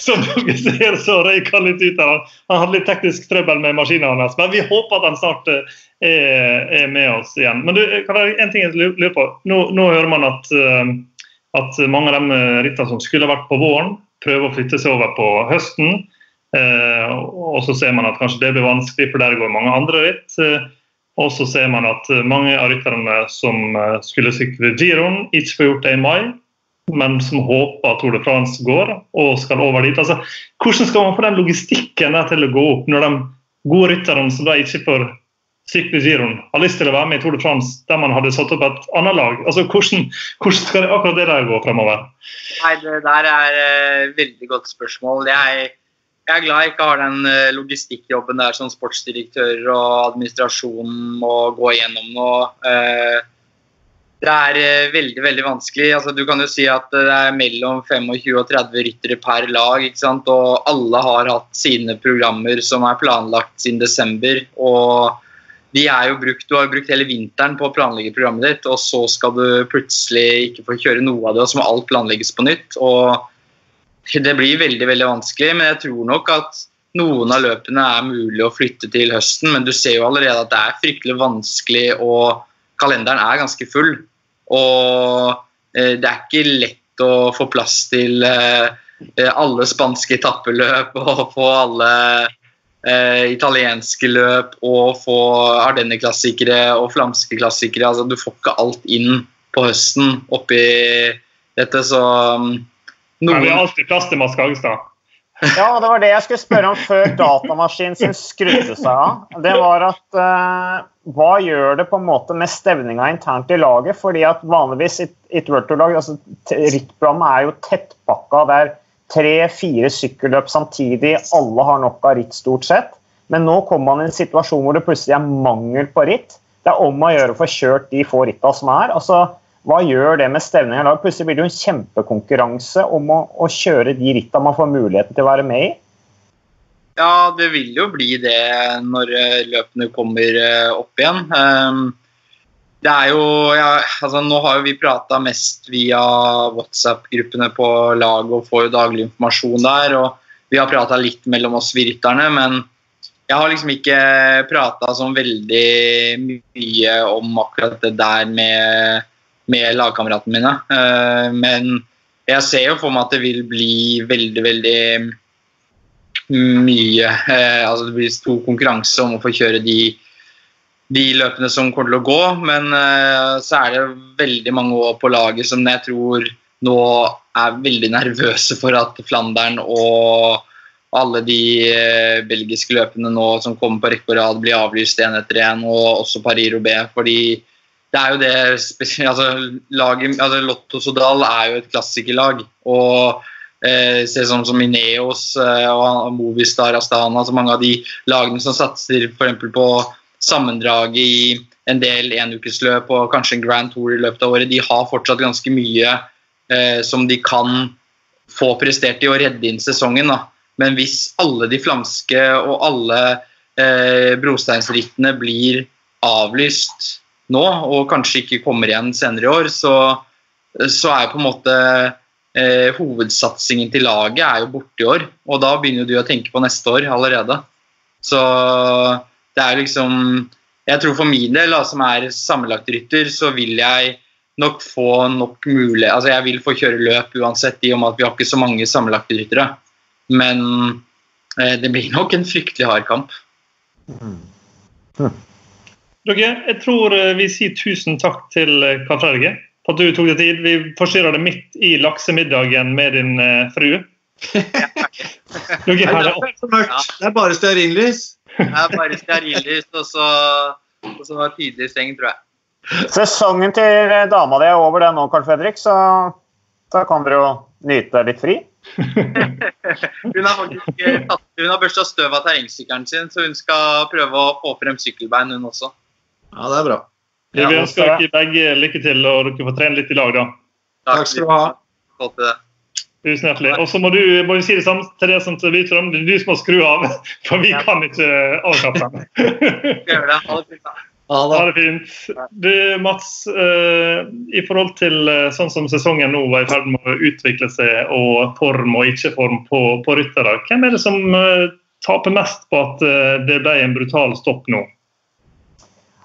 A: som dere ser, så røyk han litt ut der. Han hadde litt teknisk trøbbel med maskinen hans, men vi håper at han snart er, er med oss igjen. Men du, en ting jeg lurer på? Nå, nå hører man at, at, mange av de rittene som skulle vært på våren, prøver å flytte seg over på høsten. og så ser man at kanskje det blir vanskelig, for der går mange andre ritt. Og så ser man at eh, mange av rytterne som eh, skulle sikre giroen, ikke får gjort det i mai, men som håper Tour de France går og skal over dit. Altså, hvordan skal man få den logistikken til å gå opp når de gode rytterne som da ikke får sykle giroen, har lyst til å være med i Tour de France der man hadde satt opp et annet lag? Altså, hvordan, hvordan skal det, akkurat det der gå fremover?
E: Nei, Det der er et uh, veldig godt spørsmål. Jeg jeg er glad jeg ikke har den eh, logistikkjobben der som sportsdirektør og administrasjon må gå igjennom nå. Eh, det er eh, veldig veldig vanskelig. Altså, du kan jo si at det er mellom 25 og 30 ryttere per lag. ikke sant? Og alle har hatt sine programmer som er planlagt siden desember. og de er jo brukt, Du har brukt hele vinteren på å planlegge programmet ditt, og så skal du plutselig ikke få kjøre noe av det, og så må alt planlegges på nytt. og det blir veldig veldig vanskelig, men jeg tror nok at noen av løpene er mulig å flytte til høsten. Men du ser jo allerede at det er fryktelig vanskelig, og kalenderen er ganske full. Og eh, det er ikke lett å få plass til eh, alle spanske etappeløp og <laughs> få alle eh, italienske løp og få Ardenne-klassikere og flamske klassikere. Altså, du får ikke alt inn på høsten oppi dette, så
A: noen... Men vi har alltid plass til Mads Kagestad.
C: Ja, det var det jeg skulle spørre om før datamaskinen sin skrudde seg av. Det var at uh, Hva gjør det på en måte med stevninga internt i laget? Fordi at vanligvis i et World altså, Rittprogrammet er jo tettpakka. Det er tre-fire sykkelløp samtidig. Alle har nok av ritt, stort sett. Men nå kommer man i en situasjon hvor det plutselig er mangel på ritt. Det er om å gjøre å få kjørt de få ritta som er. altså hva gjør det med stevninga i lag? Plutselig blir det jo en kjempekonkurranse om å, å kjøre de ritta man får muligheten til å være med i.
E: Ja, det vil jo bli det når eh, løpene kommer eh, opp igjen. Ehm, det er jo ja, altså Nå har jo vi prata mest via WhatsApp-gruppene på laget og får jo daglig informasjon der. og Vi har prata litt mellom oss rytterne, men jeg har liksom ikke prata sånn veldig mye om akkurat det der med med lagkameratene mine. Eh, men jeg ser jo for meg at det vil bli veldig, veldig mye eh, Altså det blir stor konkurranse om å få kjøre de, de løpene som kommer til å gå. Men eh, så er det veldig mange år på laget som jeg tror nå er veldig nervøse for at Flandern og alle de belgiske løpene nå som kommer på rekke og rad, blir avlyst én etter én, og også Paris-Roubais. fordi det er jo det altså, laget, altså Lotto Sodal er jo et klassikerlag. Og eh, se sånn som Ineos eh, og Movistar Astana, altså mange av de lagene som satser f.eks. på sammendraget i en del enukesløp og kanskje en Grand Tour i løpet av året, de har fortsatt ganske mye eh, som de kan få prestert i å redde inn sesongen. Da. Men hvis alle de flamske og alle eh, brosteinsrittene blir avlyst nå, og kanskje ikke kommer igjen senere i år, så, så er på en måte eh, hovedsatsingen til laget er jo borte i år. Og da begynner du å tenke på neste år allerede. Så det er liksom Jeg tror for min del, da, som er sammenlagtrytter, så vil jeg nok få nok mulig Altså jeg vil få kjøre løp uansett, i og med at vi har ikke så mange sammenlagtryttere. Men eh, det blir nok en fryktelig hard kamp. Mm.
A: Hm. Dere, jeg tror eh, vi sier tusen takk til eh, Karl Fredrik for at du tok deg tid. Vi forstyrra det midt i laksemiddagen med din uh, frue. <laughs>
B: Dere, her er det er bare stearinlys.
E: Det er bare stearinlys og så, og så tidlig seng, tror jeg.
C: Sesongen til dama di er over det nå, Carl Fredrik, så da kan dere jo nyte litt fri. <laughs>
E: hun har faktisk hun har børsta støv av terrengsykkelen sin, så hun skal prøve å få frem sykkelbein, hun også.
B: Ja, det er bra.
A: Vi ønsker ønske dere begge lykke til, og dere får trene litt i lag, da.
B: Takk skal du ha.
A: Tusen hjertelig. Og så må du må si det samme til det som til Vitrom. Det er du som må skru av, <laughs> for vi kan ikke avkappe <laughs> den. Ha det fint. Du, Mats, uh, i forhold til uh, sånn som sesongen nå var i ferd med å utvikle seg, og form og ikke-form på, på ryttere, hvem er det som uh, taper mest på at det ble en brutal stopp nå?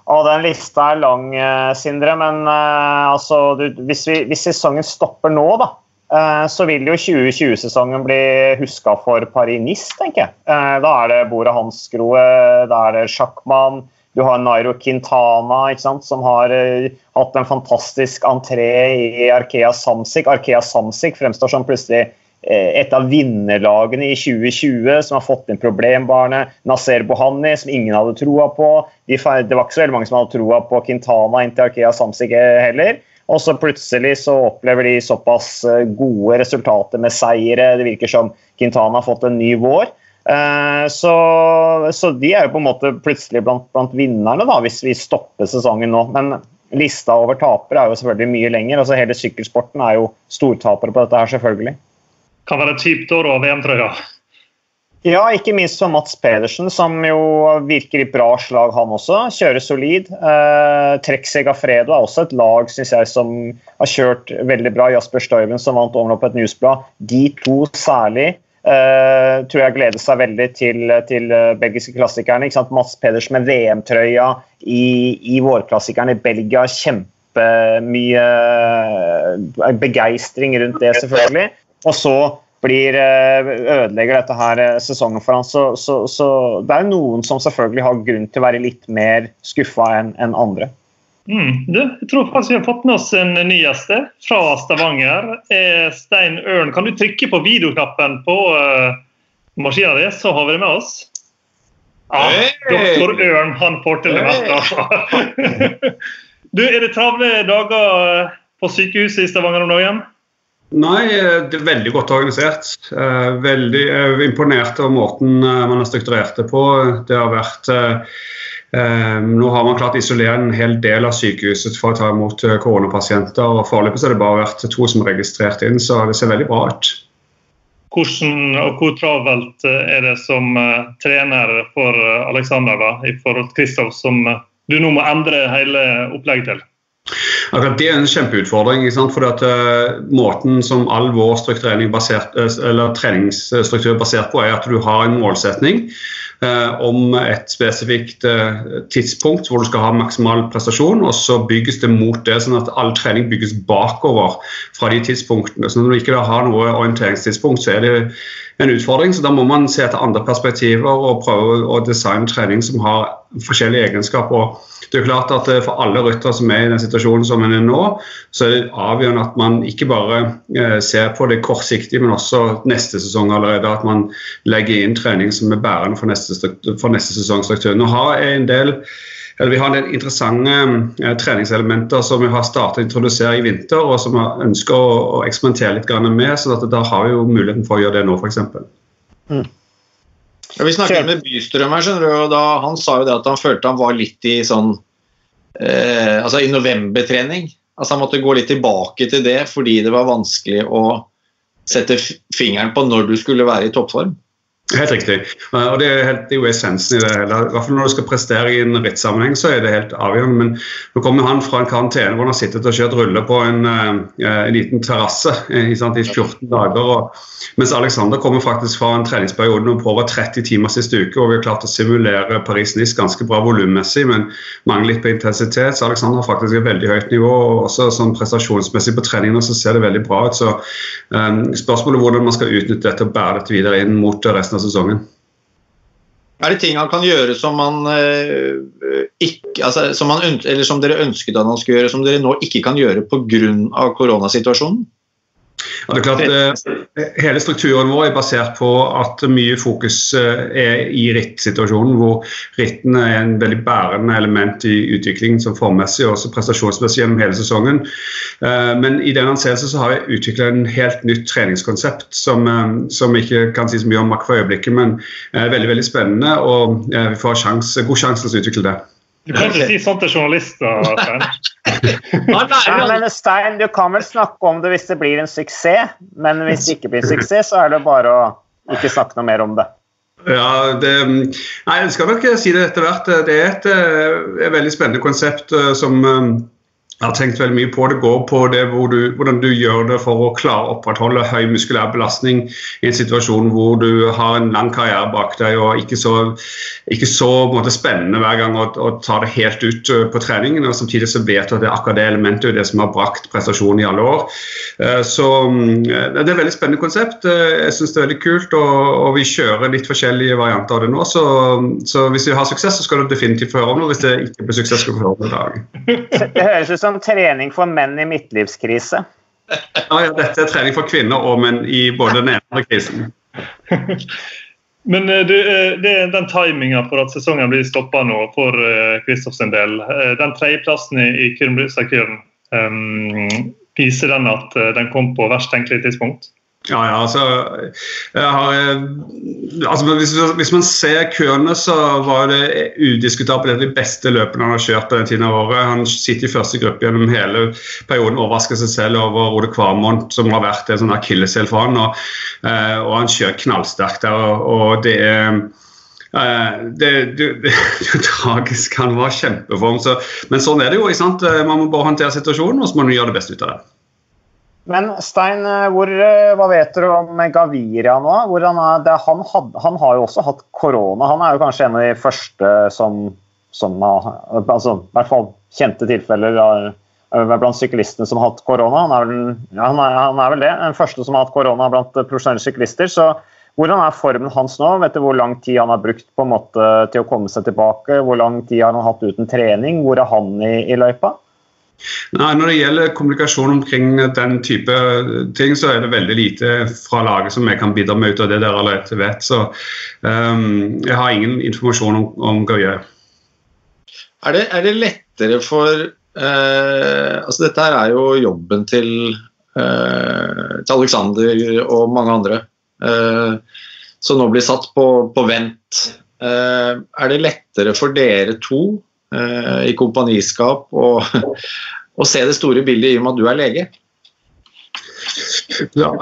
C: Og den lista er lang, eh, Sindre, men uh, altså, du, hvis, vi, hvis, sesongen stopper nå, da, uh, så vil jo 2020-sesongen bli huska for Paris-Nice, tenker jeg. Uh, da er det Bora Hansgrohe, da er det sjakkmann. Du har Nairo Quintana, som har hatt en fantastisk entré i Arkea Samsic. Arkea Samsic fremstår som plutselig et av vinnerlagene i 2020 som har fått inn problembarnet. Naser Bohani, som ingen hadde troa på. det var ikke så veldig mange som hadde troa på Quintana inntil Arkea Samsic heller. Og så plutselig så opplever de såpass eh, gode resultater med seire. Det virker som Quintana har fått en ny vår. Eh, så, så de er jo på en måte plutselig blant, blant vinnerne, da, hvis vi stopper sesongen nå. Men lista over tapere er jo selvfølgelig mye lenger. altså Hele sykkelsporten er jo stortapere på dette her, selvfølgelig
A: kan være et kjipt år å VM-trøya.
C: Ja, ikke minst for Mats Pedersen, som jo virker i bra slag, han også. Kjører solid. Eh, Trek Fredo er også et lag synes jeg, som har kjørt veldig bra. Jasper Stuyven, som vant på et newsblad. De to særlig eh, tror jeg gleder seg veldig til, til uh, belgiske klassikerne. Ikke sant? Mats Pedersen med VM-trøya i, i vårklassikeren i Belgia. Kjempemye uh, begeistring rundt det, selvfølgelig og så blir eh, ødelegger dette her eh, sesongen for han, så, så, så, det er noen som selvfølgelig har grunn til å være litt mer skuffa enn en andre.
A: Mm, du, jeg tror faktisk vi har fått med oss en ny gjest fra Stavanger. Stein Ørn, kan du trykke på videoknappen på, maskina di, så har vi det med oss. Ah,
B: Hey!
A: Doktor Ørn, han får til det meste, altså. <laughs> Du, er det travle dager på sykehuset i Stavanger om dagen?
F: Nei, eh, det er veldig godt organisert. Eh, Veldig eh, imponert over måten man har strukturert det på. Det har vært Nå har man klart å isolere en hel del av sykehuset for å ta imot koronapasienter. og Foreløpig har det bare vært to som er registrert inn, så det ser veldig bra ut.
A: Hvordan og hvor travelt er det som trener for Aleksander i forhold til Kristoff, som du nå må endre hele opplegget til?
F: Akkurat Det er en kjempeutfordring. ikke sant? Fordi at eh, Måten som all vår basert, eh, eller treningsstruktur er basert på, er at du har en målsetning eh, om et spesifikt tidspunkt hvor du skal ha maksimal prestasjon, og så bygges det mot det, sånn at all trening bygges bakover fra de tidspunktene. Så Når du ikke har noe orienteringstidspunkt, så er det en utfordring. så Da må man se etter andre perspektiver og prøve å designe trening som har forskjellige egenskaper. Det er jo klart at eh, For alle ryttere som er i den situasjonen som en er nå, så er det avgjørende at man ikke bare eh, ser på det kortsiktig, men også neste sesong allerede. At man legger inn trening som er bærende for neste, for neste sesongstruktur. Nå har jeg en del eller Vi har en del interessante eh, treningselementer som vi har startet å introdusere i vinter, og som vi ønsker å, å eksperimentere litt med. så Da har vi jo muligheten for å gjøre det nå, f.eks.
B: Ja, vi snakket med Bystrøm her, skjønner du, og da, han sa jo det at han følte han var litt i sånn eh, Altså i novembertrening. Altså Han måtte gå litt tilbake til det fordi det var vanskelig å sette fingeren på når du skulle være i toppform.
F: Helt riktig. Eh, og Det er, helt, det er jo essensen i det hele. I hvert fall Når du skal prestere i en rittsammenheng, så er det helt avgjørende. Men nå kommer han fra en karantene hvor han har sittet og kjørt rulle på en, eh, en liten terrasse eh, i 14 dager. Og, mens Alexander kommer faktisk fra en treningsperiode på over 30 timer siste uke, og vi har klart å simulere Paris-Nice ganske bra volummessig, men mangler litt på intensitet. Så Alexander har faktisk et veldig høyt nivå, og også sånn prestasjonsmessig på treningene så ser det veldig bra ut. Så um, spørsmålet er hvordan man skal utnytte dette og bære dette videre inn mot eh, resten av sesongen.
B: Er det ting han kan gjøre som, han, eh, ikke, altså, som, han, eller som dere ønsket han skulle gjøre, som dere nå ikke kan gjøre pga. koronasituasjonen?
F: Ja, det er klart, eh, hele strukturen vår er basert på at mye fokus eh, er i rittsituasjonen, hvor ritten er en veldig bærende element i utviklingen som formmessig og også prestasjonsmessig gjennom hele sesongen. Eh, Men i den anseelse så har vi utvikla en helt nytt treningskonsept som, som ikke kan si så mye om akkurat for øyeblikket, men er veldig veldig spennende, og vi får sjans, god sjanse til å utvikle det.
A: Du kan ikke si sånn til journalister. Stein. <laughs>
C: Nei, men Stein, du kan vel snakke om det hvis det blir en suksess, men hvis det ikke blir en suksess, så er det bare å ikke snakke noe mer om det.
F: Ja, det, nei, jeg skal nok si det etter hvert. Det er et, eh, et veldig spennende konsept eh, som eh, jeg har tenkt veldig mye på. Det går på det hvor du, hvordan du gjør det for å klare å opprettholde høy muskulær belastning i en situasjon hvor du har en lang karriere bak deg og ikke så, ikke så måte, spennende hver gang å, å ta det helt ut eh, på treningen. og Samtidig så vet du at det er akkurat det elementet det som har brakt prestasjon i alle år. Eh, Så mm, Det er et veldig spennende konsept. Eh, Jeg syns det er veldig kult, og, og vi kjører litt forskjellige varianter av det nå. Så, så hvis vi har suksess, så skal du definitivt få høre om det. Hvis det ikke blir suksess, skal du få høre om det i dag. <laughs>
C: Det som trening for menn i midtlivskrise. <laughs>
F: Ja, ja, dette er trening for kvinner og menn i både den ene og andre krisen. <laughs>
A: Men det, eh, det er den timinga for at sesongen blir stoppa nå for eh, Kristoff sin del. Eh, Den tredjeplassen i i Kyrmbrysakøren, um, viser den at eh, den kom på verst tenkelig tidspunkt?
F: Ja, ja, altså, har, altså hvis, hvis man ser køene, så var det udiskutabelt de beste løpene han har kjørt den tiden av året. Han sitter i første gruppe gjennom hele perioden, overrasker seg selv over Rode Kvarmont, som har vært en sånn akilleshæl for han, og, eh, og han kjører knallsterkt der. og, og det er Uh, det, det, det, det <laughs> tragisk. Han var kjempeform. Så, men sånn er det jo. ikke sant? Man må bare håndtere situasjonen, og så må man gjøre det beste ut av det.
C: Men Stein, eh, hvor, eh, hva vet du om Gaviria nå? Han, er, han, had, han har jo også hatt korona. Han er jo kanskje en av de første som, som har altså, I hvert fall kjente tilfeller av- blant syklistene som har hatt korona. Han er, vel, ja, han, han er vel det. Den første som har hatt korona blant eh, profesjonelle syklister. Så hvordan er formen hans nå? Vet du hvor lang tid han har brukt på en måte til å komme seg tilbake? Hvor lang tid har han hatt uten trening? Hvor er han i, i løypa?
F: Nei, Når det gjelder kommunikasjon omkring den type ting, så er det veldig lite fra laget som jeg kan bidra med ut av det dere allerede vet. Så um, jeg har ingen informasjon om, om Gøye.
B: Er er det lettere for eh, altså Dette her er jo jobben til, eh, til Alexander og mange andre, eh, som nå blir satt på, på vent. Eh, er det lettere for dere to i kompaniskap og, og, se det store bildet i og med at du er lege?
F: Ja,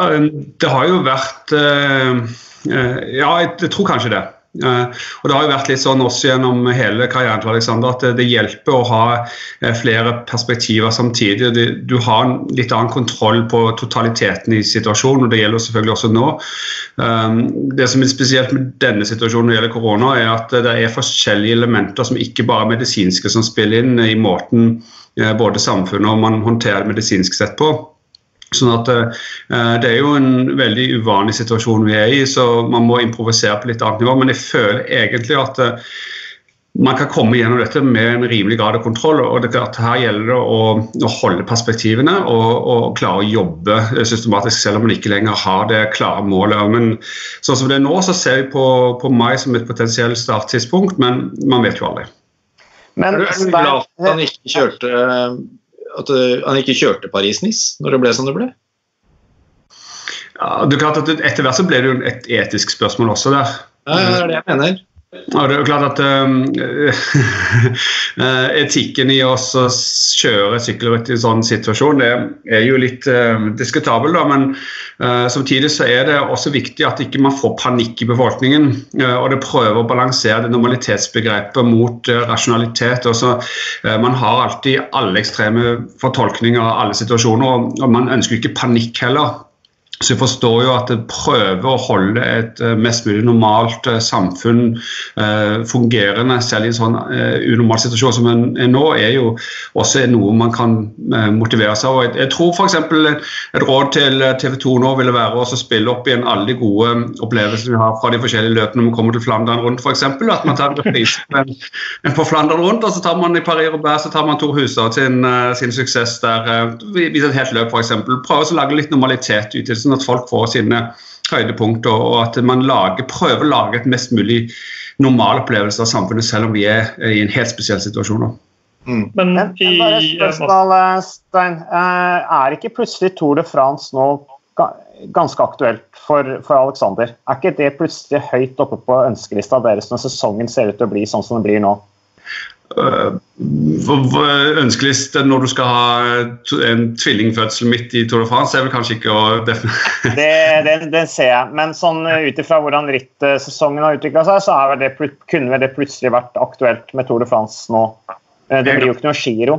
F: det har jo vært eh, Ja, jeg tror kanskje det. Uh, og Det har jo vært litt sånn også gjennom hele karrieren til Alexander at det, hjelper å ha uh, flere perspektiver samtidig. Du har litt annen kontroll på totaliteten i situasjonen, og det gjelder selvfølgelig også nå. Um, det som er spesielt med denne situasjonen når det gjelder korona, er at det er forskjellige elementer som ikke bare er medisinske, som spiller inn i måten uh, både samfunnet og man håndterer det medisinsk sett på. Sånn at uh, Det er jo en veldig uvanlig situasjon vi er i, så man må improvisere på litt annet nivå. Men jeg føler egentlig at uh, man kan komme gjennom dette med en rimelig grad av kontroll. og det, er klart Her gjelder det å, å holde perspektivene og, og, klare å jobbe systematisk, selv om man ikke lenger har det klare målet. Men sånn som det er nå, så ser vi på, på mai som et potensielt starttidspunkt, men man vet jo aldri.
B: Men, er du glad for at han ikke kjørte at eh, han ikke kjørte Paris-Nice når det ble som det ble?
F: Ja, det er klart at Etter hvert så ble det jo et etisk spørsmål også der.
B: Ja, det er det jeg mener.
F: Og det er jo klart at uh, <laughs> Etikken i å kjøre sykkelritt i en sånn situasjon det er jo litt uh, diskutabel. Da, men uh, samtidig så er det også viktig at ikke man får panikk i befolkningen. Og det prøver å balansere det normalitetsbegrepet mot rasjonalitet. Også, Man har alltid alle ekstreme fortolkninger av alle situasjoner, og, og man ønsker ikke panikk heller. Så jeg forstår jo at det prøver å holde et eh, mest mulig normalt eh, samfunn eh, fungerende, selv i en sånn eh, unormal situasjon som en er nå, er jo også noe man kan eh, motivere seg av. Jeg, jeg tror f.eks. et råd til TV 2 nå ville være å spille opp igjen alle de gode opplevelsene vi har fra de forskjellige løpene når vi kommer til Flandern rundt, f.eks. At man tar en reprise på Flandern rundt, og så tar man i Paris-Roubais så tar man Tor Hustad sin, sin suksess der. Viser et helt løp, f.eks. Prøve å lage litt normalitet ut i det sånn at folk får sine høydepunkter, og at man lager, prøver å lage et mest mulig normal opplevelse av samfunnet, selv om vi er i en helt spesiell situasjon.
C: Mm. Men, i, bare spørsmål, eh, Stein. Eh, er ikke plutselig Tour de France nå ganske aktuelt for, for Alexander? Er ikke det plutselig høyt oppe på ønskelista deres når sesongen ser ut til å bli sånn som den blir nå?
F: Uh, ønskeligst når du skal ha en tvillingfødsel midt i Tour de France, er vel kanskje ikke å
C: definere <laughs> det, det, det, ser jeg, men sånn ut ifra hvordan rittsesongen har utvikla seg, så det, kunne det plutselig vært aktuelt med Tour de France nå. Eh, det blir jo ikke noe giro.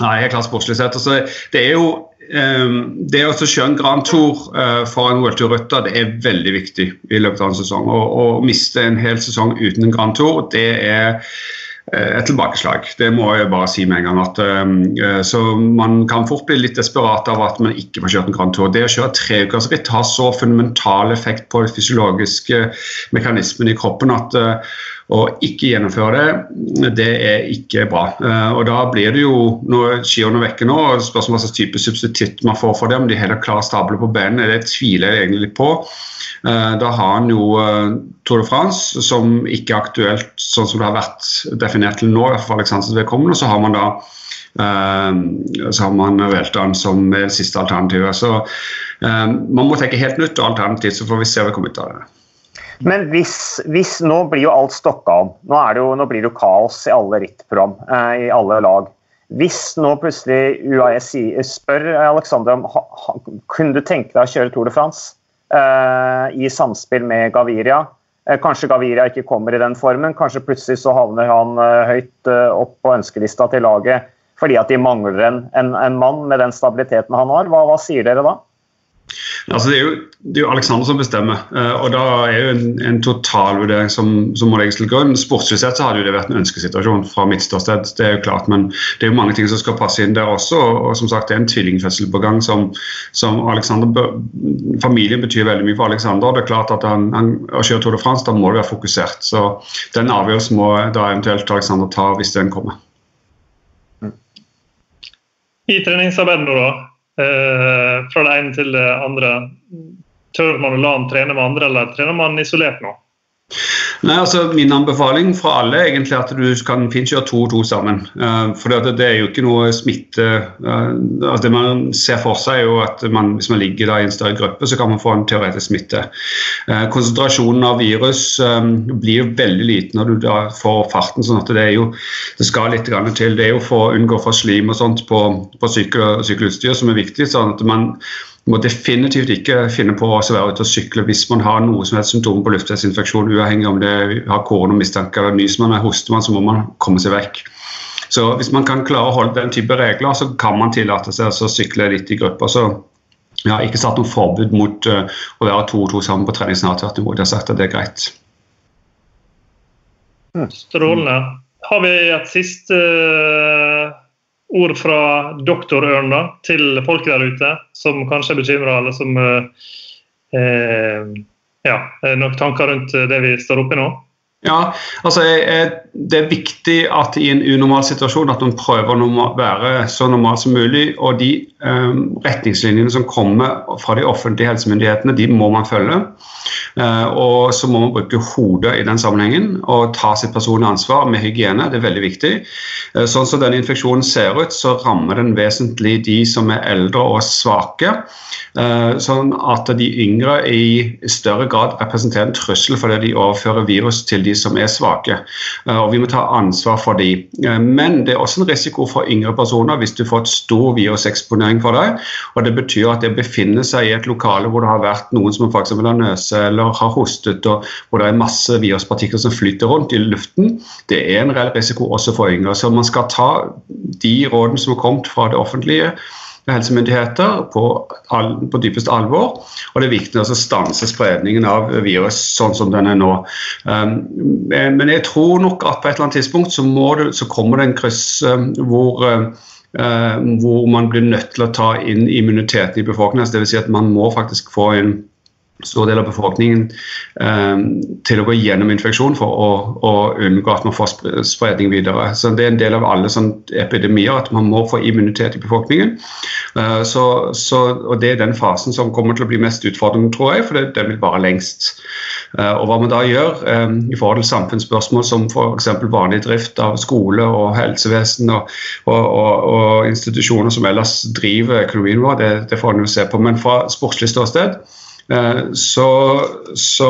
F: Nei, helt klart sportslig sett. Altså, det er jo um, det å skjønne Grand Tour for en World Tour-rytter det er veldig viktig i løpet av en sesong. Å miste en hel sesong uten en Grand Tour, det er Eh, et tilbakeslag. Det må jeg bare si med en gang. At, uh, så Man kan fort bli litt desperat av at man ikke får kjørt en Grand Tour. Det å kjøre treukersritt har så fundamental effekt på de fysiologiske mekanismene i kroppen at å ikke gjennomføre det, det er ikke bra. Og Da blir det jo, når skiene er vekke nå, og spørsmålet hva slags type substitutt man får for det, om de heller klarer å stable på beina, det tviler jeg egentlig på. Eh, da har han jo eh, Tour de France, som ikke er aktuelt sånn som det har vært definert til nå, for Alexanders vedkommende. Så har man da eh, så har man Veltan som det siste alternativet. Så man må tenke helt nytt og alternativt, så får vi se hva vi kommer ut av det.
C: Men hvis, hvis, Nå blir jo alt stokka om. Nå, jo, nå blir det jo kaos i alle rittprogram, i alle lag. Hvis nå plutselig UAE spør Alexander om ha, kunne du tenke deg å kjøre Tour de France, Eh, i samspill med Gaviria. Eh, kanskje Gaviria ikke kommer i den formen, kanskje plutselig så havner han eh, høyt opp på ønskelista til laget fordi at de mangler en, en, en mann med den stabiliteten han har. Hva, hva sier dere da?
F: Altså, det, er jo, det, er jo, Alexander som bestemmer, uh, og da er jo en, en totalvurdering som, som, må legges til grunn. Sportslig sett så hadde jo det vært en ønskesituasjon fra mitt ståsted, det er jo klart, men det er jo mange ting som skal passe inn der også. Og, som sagt, det er en tvillingfødsel på gang som, som Alexander Familien betyr veldig mye for Alexander. og Det er klart at han, han å kjøre Tour de France, da må det være fokusert. Så den avgjørelsen må da eventuelt Alexander ta hvis den kommer.
A: i treningsarbeidet nå, da, eh, fra det ene til det andre, tør man å la han trene med andre, eller trener man isolert nå?
F: Nei, altså Min anbefaling fra alle er egentlig at du kan fint kjøre to og to sammen. Uh, for det, det, er jo ikke noe smitte uh, altså Det man ser for seg, er jo at man, hvis man ligger i en større gruppe, så kan man få en teoretisk smitte. Uh, konsentrasjonen av virus blir jo veldig liten når du da får farten. sånn at det er jo det skal litt til. Det er jo for å unngå for slim og sånt på, på sykkel, sykkelutstyr som er viktig. sånn at man må definitivt ikke finne på å være ute og sykle hvis man har noe som helst symptomer på luftveisinfeksjon, uavhengig om det har koronamistanke eller nyser man hoster man, så må man komme seg vekk. Så Hvis man kan klare å holde den type regler, så kan man tillate seg å sykle litt i grupper. Så jeg har ikke satt noe forbud mot uh, å være to og to sammen på trening snart. Tvert imot. Jeg har sagt at det er greit.
A: Strålende. Har vi et siste uh ord fra doktorørna til folk der ute som kanskje er bekymra, eller som eh, ja, nok tanker rundt det vi står oppe i nå?
F: Ja, altså Det er viktig at i en unormal situasjon at man prøver å være så normal som mulig. og De um, retningslinjene som kommer fra de offentlige helsemyndighetene, de må man følge. Uh, og Så må man bruke hodet i den sammenhengen og ta sitt personlige ansvar med hygiene. Det er veldig viktig. Uh, sånn som denne infeksjonen ser ut, så rammer den vesentlig de som er eldre og svake. Uh, sånn at de yngre i større grad representerer en trussel fordi de overfører virus til de de som er svake. Eh, og Vi må ta ansvar for de. Eh, men det er også en risiko for yngre personer hvis du får et stor viruseksponering for deg. og Det betyr at det befinner seg i et lokale hvor det har vært noen som f.eks. har nøse eller har hostet, og hvor det er masse viruspartikler som flyter rundt i luften. Det er en reell risiko også for yngre. Så man skal ta de rådene som har kommet fra det offentlige helsemyndigheter på, all, på dypeste alvor. Og det er viktig å stanse spredningen av virus sånn som den er nå. Um, men jeg tror nok at på et eller annet tidspunkt så, det, så kommer det en kryss um, hvor uh, hvor man blir nødt til å ta inn immuniteten i befolkningen. Dvs. Si at man må faktisk få en stor del av befolkningen eh, til å gå gjennom infeksjon for å, å, unngå at man får spredning videre. Så Det er en del av alle epidemier at man må få immunitet i befolkningen. Eh, så, så, og Det er den fasen som kommer til å bli mest utfordrende, tror jeg, for det, den vil vare lengst. Eh, og Hva man da gjør eh, i forhold til samfunnsspørsmål som f.eks. vanlig drift av skole og helsevesen og, og, og, institusjoner som ellers driver økonomien vår, det, det får en jo se på. Men fra sportslig ståsted så, så,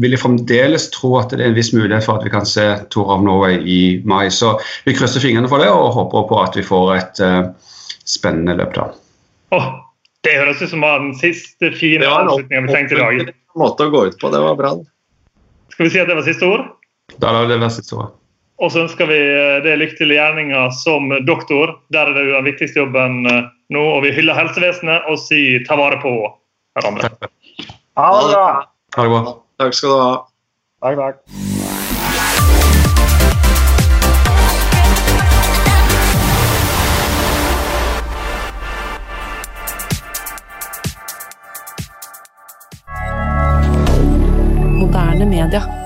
F: vil jeg fremdeles tro at det er en viss mulighet for at vi kan se Tour of Norway i mai. Så vi krysser fingrene for det og håper på at vi får et uh, spennende løp da.
A: Oh, det høres ut som den siste fine avslutningen vi tenkte i dag.
B: måte å gå ut på, det var bra.
A: Skal vi si at det var siste ord?
F: Da er det var siste ord.
A: Og så ønsker vi eh, det lykke til i gjerninga som doktor. Der er det jo den viktigste jobben nå. Og vi hyller helsevesenet og sier ta vare på hverandre.
C: Ha det bra.
F: Ha det bra.
B: Takk skal du ha.
C: Takk, takk.
G: Moderne media.